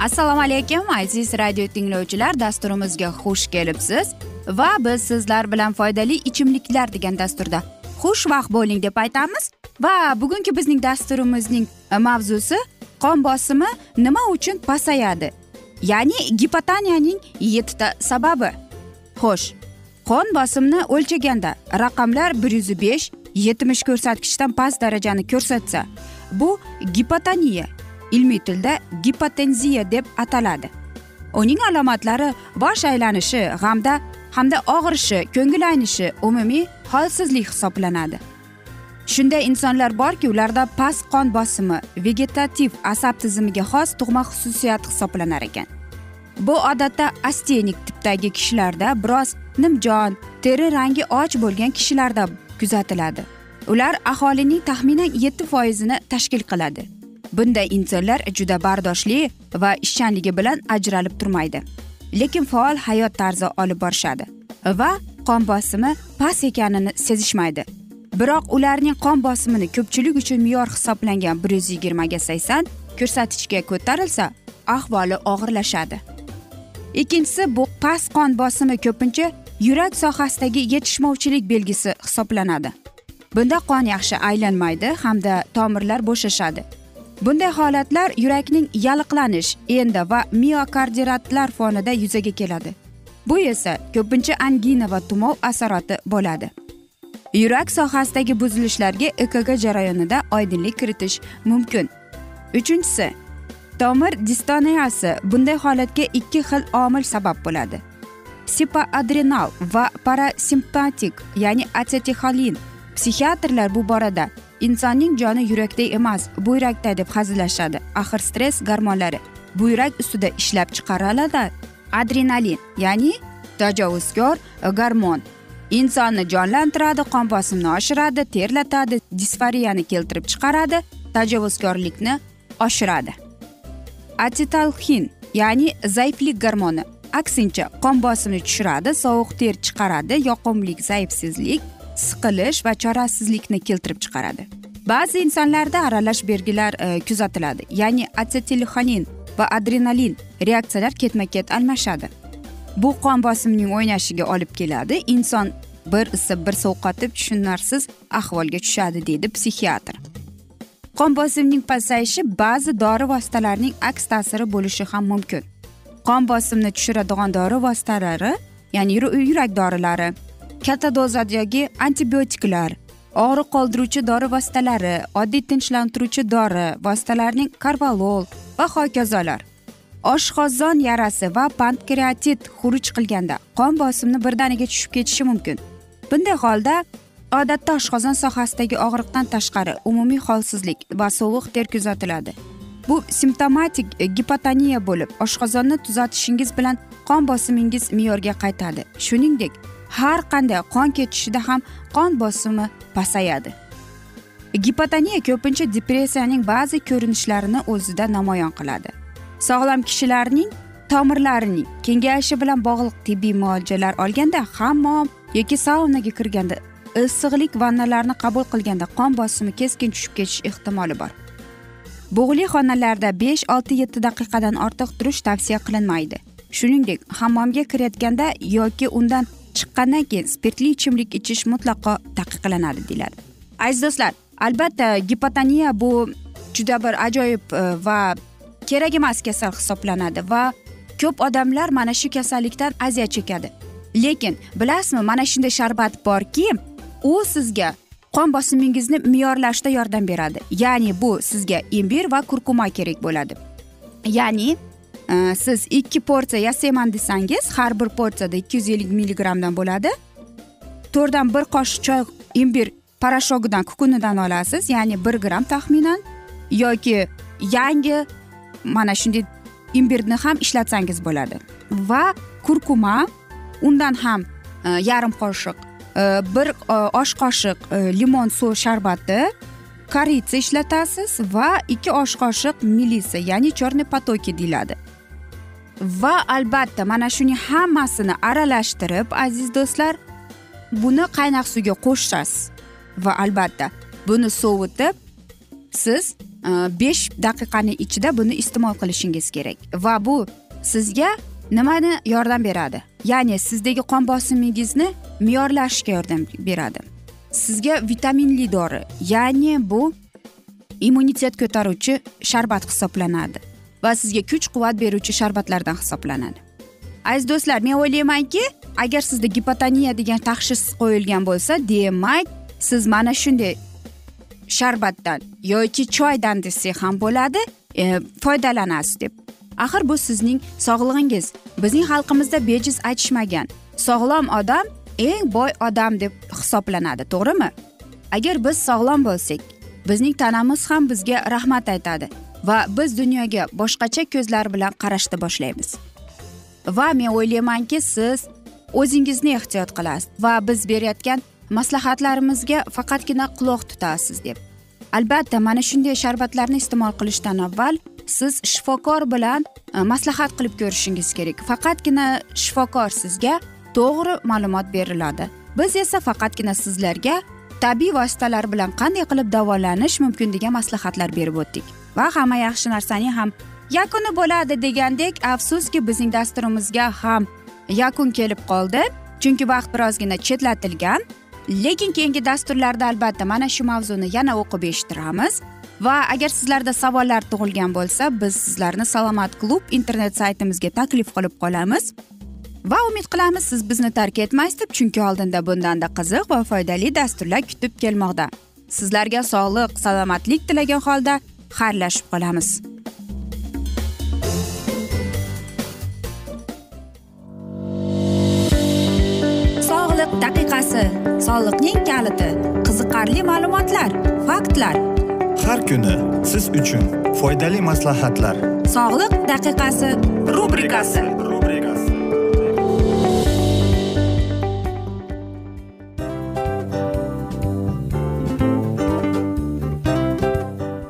assalomu alaykum aziz radio tinglovchilar dasturimizga xush kelibsiz. Va biz sizlar bilan foydali ichimliklar degan dasturda xushvaqt bo'ling deb aytamiz. Va bugungi bizning dasturimizning e, mavzusi qon bosimi nima uchun pasayadi? Ya'ni gipotaniyaning yettita sababi. Xo'sh qon bosimini o'lchaganda raqamlar bir yuz besh yetmish ko'rsatkichdan past darajani ko'rsatsa bu gipotoniya ilmiy tilda gipotenziya deb ataladi. Uning alomatlari bosh aylanishi g'amda hamda og'rishi ko'ngil aynishi umumiy holsizlik hisoblanadi. Shunday insonlar borki ularda past qon bosimi vegetativ asab tizimiga xos tug'ma xususiyat hisoblanar ekan. Bu odatda astenik tipdagi kishilarda biroz nimjon teri rangi och bo'lgan kishilarda kuzatiladi. Ular aholining taxminan yetti foizini tashkil qiladi. Bunday insonlar juda bardoshli va ishchanligi bilan ajralib turmaydi. Lekin faol hayot tarzi olib borishadi va qon bosimi past ekanini sezishmaydi. Biroq ularning qon bosimini ko'pchilik uchun me'yor hisoblangan bir yuz yigirmaga sakson ko'rsatkichga ko'tarilsa ahvoli og'irlashadi. Ikkinchisi bu past qon bosimi ko'pincha yurak sohasidagi yetishmovchilik belgisi hisoblanadi. Bunda qon yaxshi aylanmaydi hamda tomirlar bo'shashadi. Bunday holatlar yurakning yalliqlanish endi va miokardiratlar fonida yuzaga keladi. Bu esa ko'pincha angina va tumov asorati bo'ladi. Yurak sohasidagi buzilishlarga ekg jarayonida oydinlik kiritish mumkin. Uchinchisi tomir distoniyasi bunday holatga ikki xil omil sabab bo'ladi. Sipoadrenal va parasimpatik ya'ni asetixolin psixiatrlar bu borada insonning joni yurakda emas buyrakda deb hazillashadi. Axir stress gormonlari buyrak ustida ishlab chiqariladi adrenalin ya'ni tajovuzkor gormon. Insonni jonlantiradi qon bosimini oshiradi terlatadi disfariyani keltirib chiqaradi tajovuzkorlikni oshiradi. Asetalxin ya'ni zaiflik gormoni. Aksincha qon bosimini tushiradi sovuq ter chiqaradi yoqimlik zaifsizlik siqilish va chorasizlikni keltirib chiqaradi. Ba'zi insonlarda aralash belgilar e, kuzatiladi ya'ni atsetilxonin va adrenalin reaksiyalar ketma ket almashadi. Bu qon bosimining o'ynashiga olib keladi inson bir isib bir sovqotib tushunarsiz ahvolga tushadi deydi psixiatr. Qon bosimining pasayishi ba'zi dori vositalarining aks ta'siri bo'lishi ham mumkin. Qon bosimini tushiradigan dori vositalari ya'ni yurak dorilari katta dozadagi antibiotiklar og'riq qoldiruvchi dori vositalari oddiy tinchlantiruvchi dori vositalarining karvalol va hokazolar oshqozon yarasi va pankreatit xuruj qilganda qon bosimni birdaniga tushib ketishi mumkin. Bunday holda odatda oshqozon sohasidagi og'riqdan tashqari umumiy holsizlik va sovuq ter kuzatiladi bu simptomatik gipotoniya bo'lib oshqozonni tuzatishingiz bilan qon bosimingiz me'yorga qaytadi. Shuningdek har qanday qon ketishida ham qon bosimi pasayadi. Gipotoniya ko'pincha depressiyaning ba'zi ko'rinishlarini o'zida namoyon qiladi. Sog'lom kishilarning tomirlarining kengayishi bilan bog'liq tibbiy muolajalar olganda hammom yoki saunaga kirganda issiqlik vannalarni qabul qilganda qon bosimi keskin tushib ketish ehtimoli bor. Bug'li xonalarda besh olti yetti daqiqadan ortiq turish tavsiya qilinmaydi. Shuningdek hammomga kirayotganda yoki undan chiqqandan keyin spirtli ichimlik ichish mutlaqo taqiqlanadi deyiladi. Aziz do'stlar albatta gipotoniya bu juda bir ajoyib e, va kerak emas kasal hisoblanadi va ko'p odamlar mana shu kasallikdan aziyat chekadi. Lekin bilasizmi mana shunday sharbat borki u sizga qon bosimingizni me'yorlashda yordam beradi. Ya'ni bu sizga imbir va kurkuma kerak bo'ladi. Ya'ni Э, siz ikki porsiya yasayman desangiz har bir porsiyada ikki yuz ellik milligrammdan bo'ladi. To'rtdan bir qoshiq choy imbir poroshogidan kukunidan olasiz ya'ni bir gramm taxminan. Yoki yangi mana shunday imbirni ham ishlatsangiz bo'ladi. Va kurkuma undan ham e, yarim qoshiq Э, bir e, osh qoshiq e, limon suv sharbati koritsa ishlatasiz va ikki osh qoshiq milisa ya'ni черный потоки deyiladi. Va albatta mana shuning hammasini aralashtirib aziz do'stlar buni qaynoq suvga qo'shasiz. Va albatta buni sovutib siz e, besh daqiqani ichida buni iste'mol qilishingiz kerak. Va bu sizga nimani yordam beradi? Ya'ni sizdagi qon bosimingizni me'yorlashga yordam beradi. Sizga vitaminli dori ya'ni bu immunitet ko'taruvchi sharbat hisoblanadi. Va sizga kuch quvvat beruvchi sharbatlardan hisoblanadi. Aziz do'stlar men o'ylaymanki agar sizda gipotoniya degan tashxis qo'yilgan bo'lsa demak siz mana shunday sharbatdan yoki choydan desak ham bo'ladi e, foydalanasiz deb. Axir bu sizning sog'lig'ingiz. Bizning xalqimizda bejiz aytishmagan sog'lom odam eng boy odam deb hisoblanadi to'g'rimi? Agar biz sog'lom bo'lsak bizning tanamiz ham bizga rahmat aytadi. Va biz dunyoga boshqacha ko'zlar bilan qarashni boshlaymiz. Va men o'ylaymanki siz o'zingizni ehtiyot qilasiz va biz berayotgan maslahatlarimizga faqatgina quloq tutasiz deb. Albatta mana shunday sharbatlarni iste'mol qilishdan avval siz shifokor bilan e, maslahat qilib ko'rishingiz kerak. Faqatgina shifokor sizga to'g'ri ma'lumot beriladi. Biz esa faqatgina sizlarga tabiiy vositalar bilan qanday qilib davolanish mumkin degan maslahatlar berib o'tdik. Va hamma yaxshi narsaning ham yakuni bo'ladi degandek afsuski bizning dasturimizga ham yakun kelib qoldi. Chunki vaqt birozgina chetlatilgan lekin keyingi dasturlarda albatta mana shu mavzuni yana o'qib eshittiramiz. Va agar sizlarda savollar tug'ilgan bo'lsa biz sizlarni salomat klub internet saytimizga taklif qilib qolamiz. Va umid qilamiz siz bizni tark etmaysiz deb chunki oldinda bundanda qiziq va foydali dasturlar kutib kelmoqda. Sizlarga sog'lik salomatlik tilagan holda xayrlashib qolamiz. Sog'liq daqiqasi soliqning kaliti qiziqarli ma'lumotlar faktlar. Har kuni siz uchun foydali maslahatlar. Sog'liq daqiqasi rubrikasi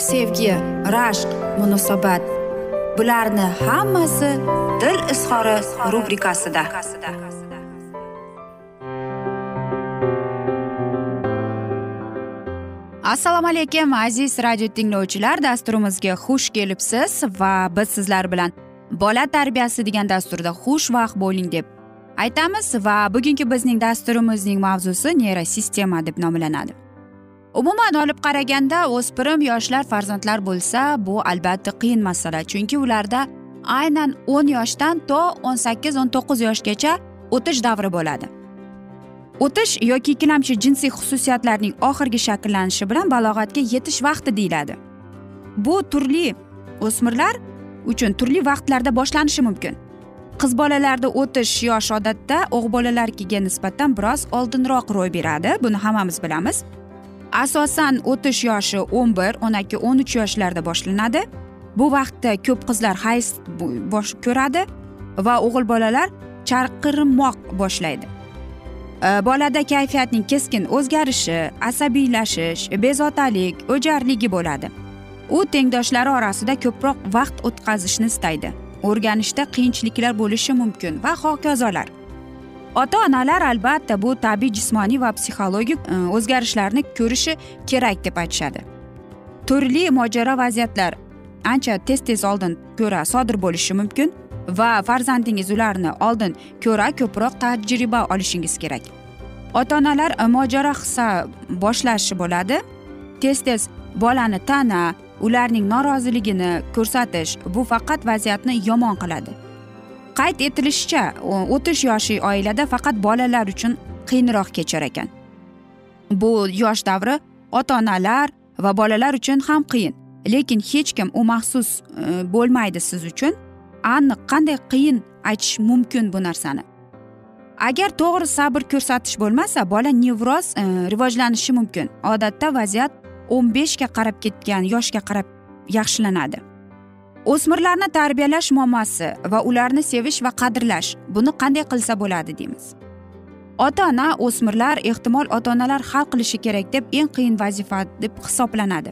sevgi rashq munosabat. Bularni hammasi dil izhori rubrikasida. Assalomu alaykum aziz radio tinglovchilar. Dasturimizga xush kelibsiz va biz sizlar bilan bola tarbiyasi degan dasturda xushvaqt bo'ling deb aytamiz va bugungi bizning dasturimizning mavzusi neyrosistema deb nomlanadi. Umuman olib qaraganda o'spirim yoshlar farzandlar bo'lsa bu albatta qiyin masala. Chunki ularda aynan o'n yoshdan to o'n sakkiz o'n to'qqiz yoshgacha o'tish davri bo'ladi. O'tish yoki ikkilamchi jinsiy xususiyatlarning oxirgi shakllanishi bilan balog'atga yetish vaqti deyiladi. Bu turli o'smirlar uchun turli vaqtlarda boshlanishi mumkin. Qiz bolalarda o'tish yosh odatda o'g'il bolalarnikiga nisbatan biroz oldinroq ro'y beradi. Buni hammamiz bilamiz. Asosan o'tish yoshi o'n bir o'n ikki o'n uch yoshlarda boshlanadi. Bu vaqtda ko'p qizlar hayz bosh ko'radi va o'g'il bolalar charqirmoq boshlaydi. Bolada kayfiyatning keskin o'zgarishi asabiylashish bezovtalik o'jarligi bo'ladi. U tengdoshlari orasida ko'proq vaqt o'tkazishni istaydi. O'rganishda qiyinchiliklar bo'lishi mumkin va hokazolar. Ota onalar albatta bu tabiiy jismoniy va psixologik e, o'zgarishlarni ko'rishi kerak deb aytishadi. Turli mojaro vaziyatlar ancha tez tez oldin ko'ra sodir bo'lishi mumkin va farzandingiz ularni oldin ko'ra ko'proq tajriba olishingiz kerak. Ota onalar e, mojaro hissa boshlashi bo'ladi. Tez tez bolani tana ularning noroziligini ko'rsatish bu faqat vaziyatni yomon qiladi. Qayd etilishicha o'tish yoshi oilada faqat bolalar uchun qiyinroq kechar ekan. Bu yosh davri ota onalar va bolalar uchun ham qiyin lekin hech kim u maxsus e, bo'lmaydi siz uchun. Aniq qanday qiyin aytish mumkin bu narsani. Agar to'g'ri sabr ko'rsatish bo'lmasa bola nevroz e, rivojlanishi mumkin. Odatda vaziyat o'n beshga qarab ketgan yoshga qarab yaxshilanadi. O'smirlarni tarbiyalash muammosi va ularni sevish va qadrlash buni qanday qilsa bo'ladi deymiz. Ota ona o'smirlar ehtimol ota onalar hal qilishi kerak deb eng qiyin vazifa deb hisoblanadi.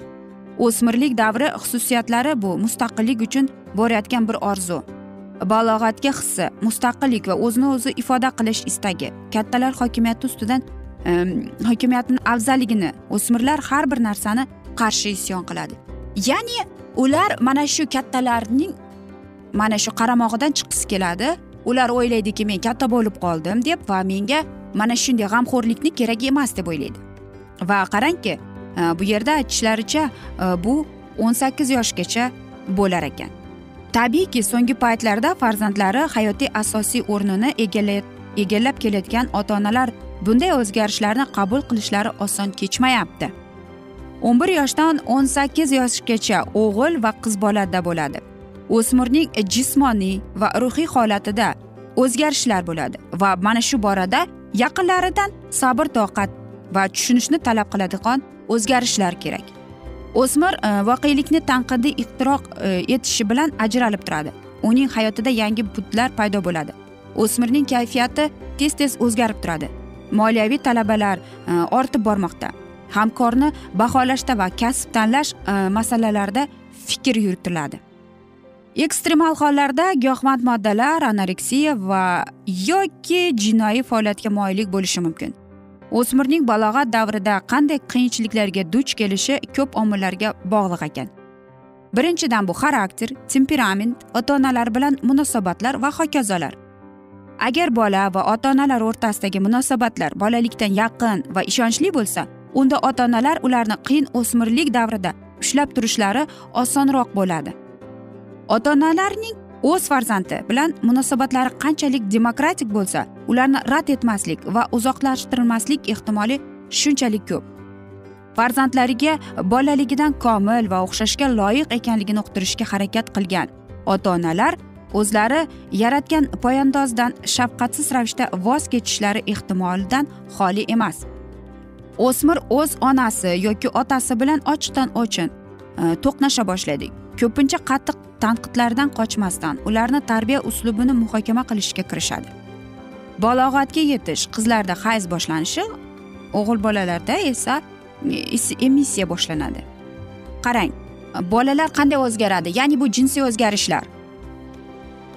O'smirlik davri xususiyatlari bu mustaqillik uchun borayotgan bir orzu. Balog'atga hissi mustaqillik va o'zini o'zi ifoda qilish istagi kattalar hokimiyati ustidan hokimiyatni afzalligini o'smirlar har bir narsani qarshi isyon qiladi. Ya'ni ular mana shu kattalarning mana shu qaramog'idan chiqqisi keladi. Ular o'ylaydiki men katta bo'lib qoldim deb va menga mana shunday g'amxo'rlikni kerak emas deb o'ylaydi. Va qarangki e, bu yerda aytishlaricha e, bu o'n sakkiz yoshgacha bo'lar ekan. Tabiiyki so'nggi paytlarda farzandlari hayotiy asosiy o'rnini egallab kelayotgan ota onalar bunday o'zgarishlarni qabul qilishlari oson kechmayapti. O'n bir yoshdan o'n sakkiz yoshgacha o'g'il va qiz bolada bo'ladi. O'smirning jismoniy va ruhiy holatida o'zgarishlar bo'ladi va mana shu borada yaqinlaridan sabr toqat va tushunishni talab qiladigan o'zgarishlar kerak. O'smir e, voqelikni tanqidiy ixtiroq e, etishi bilan ajralib turadi. Uning hayotida yangi butlar paydo bo'ladi. O'smirning kayfiyati tez tez o'zgarib turadi. Moliyaviy talabalar e, ortib bormoqda. Hamkorni baholashda va kasb tanlash e, masalalarida fikr yuritiladi. Ekstremal hollarda giyohvand moddalar anoreksiya va yoki jinoiy faoliyatga moyillik bo'lishi mumkin. O'smirning balog'at davrida qanday qiyinchiliklarga duch kelishi ko'p omillarga bog'liq ekan. Birinchidan bu xarakter temperament ota onalar bilan munosabatlar va hokazolar. Agar bola va ota onalar o'rtasidagi munosabatlar bolalikdan yaqin va ishonchli bo'lsa unda ota onalar ularni qiyin o'smirlik davrida ushlab turishlari osonroq bo'ladi. Ota onalarning o'z farzandi bilan munosabatlari qanchalik demokratik bo'lsa ularni rad etmaslik va uzoqlashtirmaslik ehtimoli shunchalik ko'p. Farzandlariga bolaligidan komil va o'xshashga loyiq ekanligini uqtirishga harakat qilgan ota onalar o'zlari yaratgan poyandozdan shafqatsiz ravishda voz kechishlari ehtimolidan xoli emas. O'smir o'z onasi yoki otasi bilan ochiqdan ochiq e, to'qnasha boshlaydi ko'pincha qattiq tanqidlardan qochmasdan ularni tarbiya uslubini muhokama qilishga kirishadi. Balog'atga yetish qizlarda hayz boshlanishi o'g'il bolalarda esa emissiya boshlanadi. Qarang bolalar qanday o'zgaradi ya'ni bu jinsiy o'zgarishlar.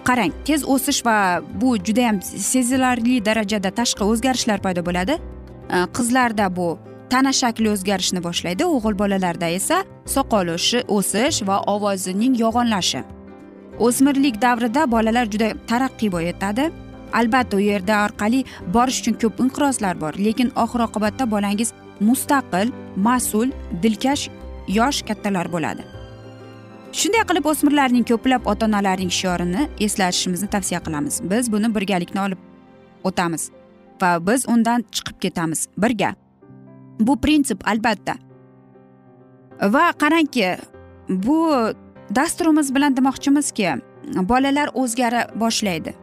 Qarang tez o'sish va bu judayam sezilarli darajada tashqi o'zgarishlar paydo bo'ladi. Э, qizlarda bu tana shakli o'zgarishni boshlaydi. O'g'il bolalarda esa soqol o'sish va ovozining yo'g'onlashi. O'smirlik davrida bolalar juda taraqqiy etadi. Albatta u yerda orqali borish uchun ko'p inqirozlar bor lekin oxir oqibatda bolangiz mustaqil mas'ul dilkash yosh kattalar bo'ladi. Shunday qilib o'smirlarning ko'plab ota onalarning shiorini eslatishimizni tavsiya qilamiz. Biz buni birgalikda olib o'tamiz. Va biz undan chiqib ketamiz birga. Bu prinsip albatta. Va qarangki bu dasturimiz bilan demoqchimizki bolalar o'zgara boshlaydi.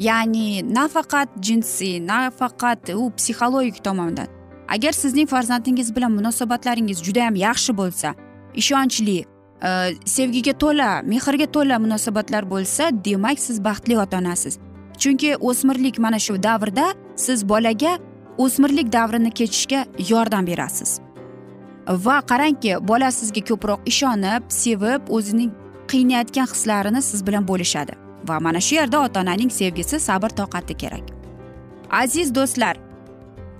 Ya'ni nafaqat jinsiy nafaqat u psixologik tomondan. Agar sizning farzandingiz bilan munosabatlaringiz judayam yaxshi bo'lsa ishonchli e, sevgiga to'la mehrga to'la munosabatlar bo'lsa demak siz baxtli ota onasiz chunki o'smirlik mana shu davrda siz bolaga o'smirlik davrini kechishga yordam berasiz. Va qarangki bola sizga ko'proq ishonib sevib o'zining qiynayotgan hislarini siz bilan bo'lishadi. Va mana shu yerda ota onaning sevgisi sabr toqati kerak. Aziz do'stlar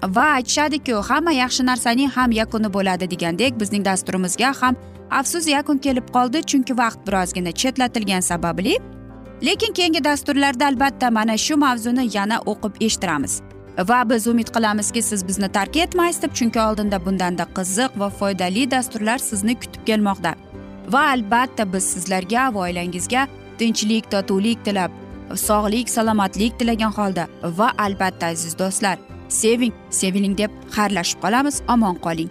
va aytishadiku hamma yaxshi narsaning ham yakuni bo'ladi degandek bizning dasturimizga ham afsus yakun kelib qoldi chunki vaqt birozgina chetlatilgani sababli lekin keyingi dasturlarda albatta mana shu mavzuni yana o'qib eshittiramiz. Va biz umid qilamizki siz bizni tark etmaysiz deb chunki oldinda bundanda qiziq va foydali dasturlar sizni kutib kelmoqda. Va albatta biz sizlarga va oilangizga tinchlik totuvlik tilab sog'lik salomatlik tilagan holda va albatta aziz do'stlar seving seviling deb xayrlashib qolamiz. Omon qoling.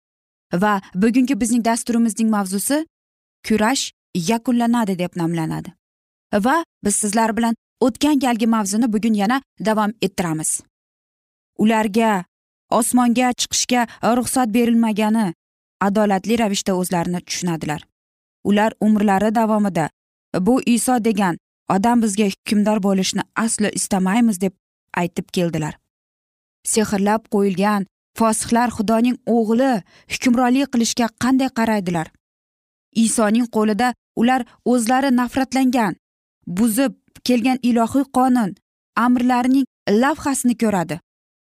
Va bugungi bizning dasturimizning mavzusi kurash yakunlanadi deb nomlanadi. Va biz sizlar bilan o'tgan galgi mavzuni bugun yana davom ettiramiz. Ularga osmonga chiqishga ruxsat berilmagani adolatli ravishda o'zlarini tushunadilar. Ular umrlari davomida bu iso degan odam bizga hukmdor bo'lishni aslo istamaymiz deb aytib keldilar. Sehrlab qo'yilgan fosihlar xudoning o'g'li hukmronlik qilishga qanday qaraydilar? Isoning qo'lida ular o'zlari nafratlangan buzib kelgan ilohiy qonun amrlarining lavhasini ko'radi.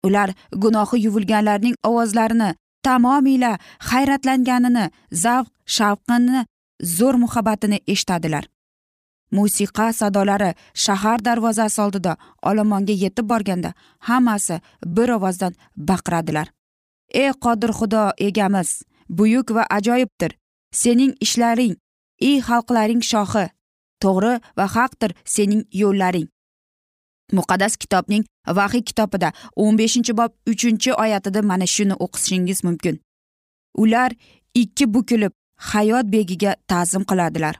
Ular gunohi yuvilganlarning ovozlarini tamomila hayratlanganini zavq shavqini zo'r muhabbatini eshitadilar. Musiqa sadolari shahar darvozasi oldida olomonga yetib borganda hammasi bir ovozdan baqiradilar. Ey qodir xudo egamiz buyuk va ajoyibdir. Sening ishlaring ey xalqlaring shohi to'g'ri va haqdir sening yo'llaring. Muqaddas kitobning vahiy kitobida o'n beshinchi bob uchinchi oyatida mana shuni o'qishingiz mumkin. Ular ikki bukilib hayot begiga ta'zim qiladilar.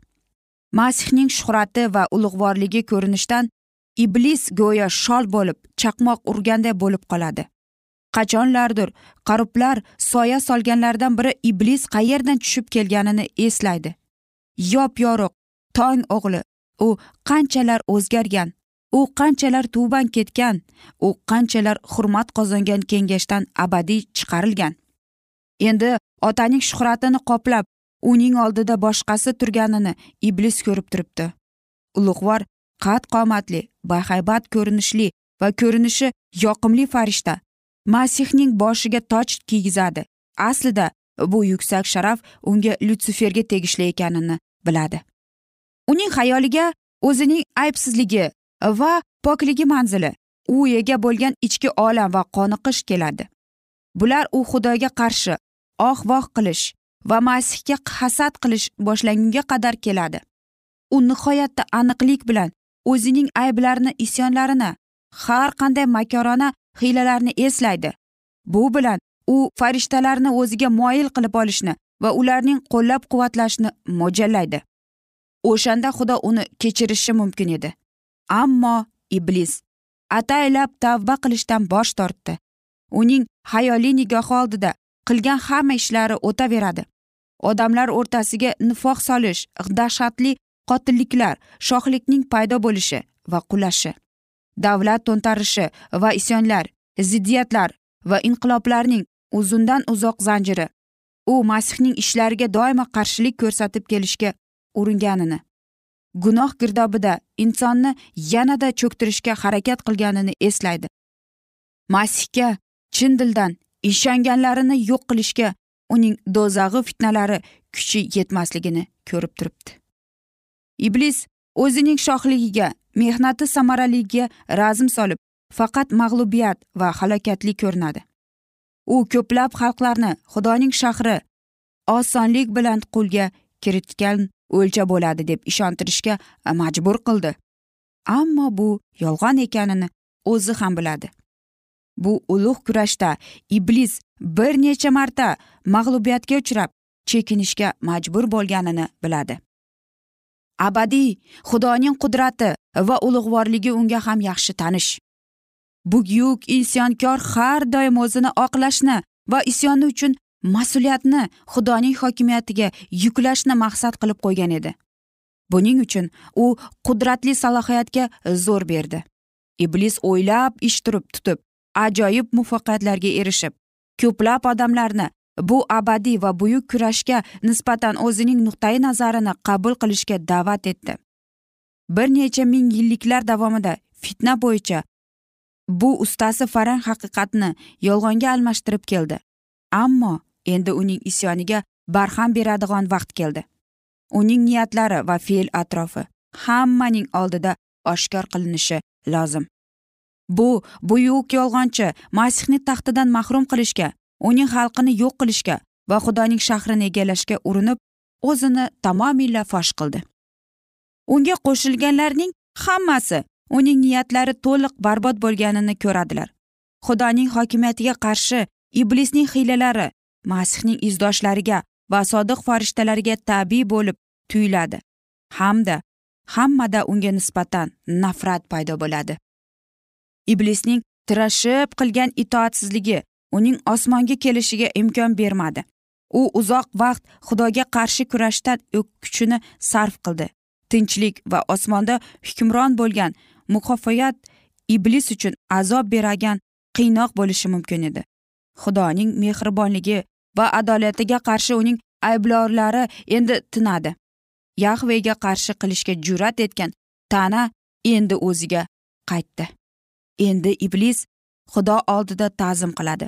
Masihning shuhrati va ulug'vorligi ko'rinishdan iblis go'yo shol bo'lib chaqmoq urganday bo'lib qoladi. Qachonlardir qarublar soya solganlardan biri iblis qayerdan tushib kelganini eslaydi. Yop yorug' tong o'g'li u qanchalar o'zgargan u qanchalar tuban ketgan u qanchalar hurmat qozongan kengashdan abadiy chiqarilgan. Endi otaning shuhratini qoplab uning oldida boshqasi turganini iblis ko'rib turibdi. Ulug'vor qad qomatli bahaybat ko'rinishli va ko'rinishi yoqimli farishta masihning boshiga toj kiygizadi. Aslida bu yuksak sharaf unga lyutsiferga tegishli ekanini biladi. Uning xayoliga o'zining aybsizligi va pokligi manzili u ega bo'lgan ichki olam va qoniqish keladi. Bular u xudoga qarshi oh voh qilish va masihga hasad qilish boshlangunga qadar keladi. U nihoyatda aniqlik bilan o'zining ayblarini isyonlarini har qanday makorona hiylalarni eslaydi. Bu bilan u farishtalarni o'ziga moyil qilib olishni va ularning qo'llab quvvatlashni mo'ljallaydi. O'shanda xudo uni kechirishi mumkin edi. Ammo iblis ataylab tavba qilishdan bosh tortdi. Uning hayoliy nigohi oldida qilgan hamma ishlari o'taveradi. Odamlar o'rtasiga nifoq solish dahshatli qotilliklar shohlikning paydo bo'lishi va qulashi davlat to'ntarishi va isyonlar ziddiyatlar va inqiloblarning uzundan uzoq zanjiri. U masihning ishlariga doimo qarshilik ko'rsatib kelishga uringanini gunoh girdobida insonni yanada cho'ktirishga harakat qilganini eslaydi. Masihga chin dildan ishonganlarini yo'q qilishga uning do'zag'i fitnalari kuchi yetmasligini ko'rib turibdi. Iblis o'zining shohligiga mehnati samaraligiga razm solib faqat mag'lubiyat va halokatli ko'rinadi. U ko'plab xalqlarni xudoning shahri osonlik bilan qo'lga kiritgan o'lcha bo'ladi deb ishontirishga majbur qildi. Ammo bu yolg'on ekanini o'zi ham biladi. Bu ulug' kurashda iblis bir necha marta mag'lubiyatga uchrab chekinishga majbur bo'lganini biladi. Abadiy xudoning qudrati va ulug'vorligi unga ham yaxshi tanish. Bugyuk isyonkor har doim o'zini oqlashni va isyoni uchun mas'uliyatni xudoning hokimiyatiga yuklashni maqsad qilib qo'ygan edi. Buning uchun u qudratli salohiyatga zo'r berdi. Iblis o'ylab ish turib tutib ajoyib muvaffaqiyatlarga erishib ko'plab odamlarni bu abadiy va buyuk kurashga nisbatan o'zining nuqtai nazarini qabul qilishga da'vat etdi. Bir necha ming yilliklar davomida fitna bo'yicha bu ustasi farang haqiqatni yolg'onga almashtirib keldi. Ammo endi uning isyoniga barham beradigan vaqt keldi. Uning niyatlari va fe'l atrofi hammaning oldida oshkor qilinishi lozim. Bu buyuk yolg'onchi masihni taxtidan mahrum qilishga uning xalqini yo'q qilishga va xudoning shahrini egallashga urinib o'zini tamomila fosh qildi. Unga qo'shilganlarning hammasi uning niyatlari to'liq barbod bo'lganini ko'radilar. Xudoning hokimiyatiga qarshi iblisning hiylalari masihning izdoshlariga va sodiq farishtalariga tabiiy bo'lib tuyuladi. Hamda hammada unga nisbatan nafrat paydo bo'ladi. Iblisning tirashib qilgan itoatsizligi uning osmonga kelishiga imkon bermadi. U uzoq vaqt xudoga qarshi kurashda kuchini sarf qildi. Tinchlik va osmonda hukmron bo'lgan mukoffoyat iblis uchun azob beragan qiynoq bo'lishi mumkin edi. Xudoning mehribonligi va adolatiga qarshi uning ayblovlari endi tinadi. Yahvega qarshi qilishga jur'at etgan tana endi o'ziga qaytdi. Endi iblis xudo oldida ta'zim qiladi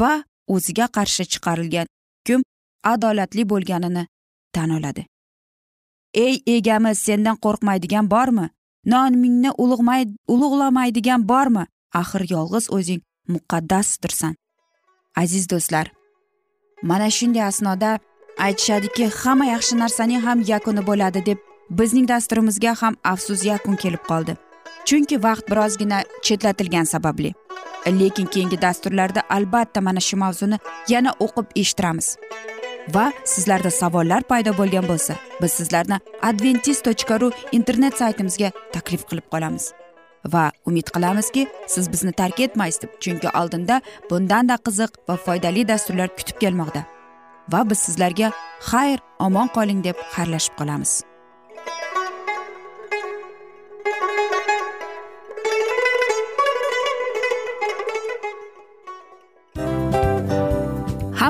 va o'ziga qarshi chiqarilgan hukm adolatli bo'lganini tan oladi. Ey egamiz sendan qo'rqmaydigan bormi? Nomingni ulug'lamaydigan bormi? Axir yolg'iz o'zing muqaddasdirsan. Aziz do'stlar mana shunday asnoda aytishadiki hamma yaxshi narsaning ham yakuni bo'ladi deb bizning dasturimizga ham afsus yakun kelib qoldi. Chunki vaqt birozgina chetlatilgani sababli. Lekin keyingi dasturlarda albatta mana shu mavzuni yana o'qib eshittiramiz. Va sizlarda savollar paydo bo'lgan bo'lsa biz sizlarni adventis tochka ru internet saytimizga taklif qilib qolamiz. Va umid qilamizki siz bizni tark etmaysiz deb chunki oldinda bundanda qiziq va foydali dasturlar kutib kelmoqda. Va biz sizlarga xayr omon qoling deb xayrlashib qolamiz.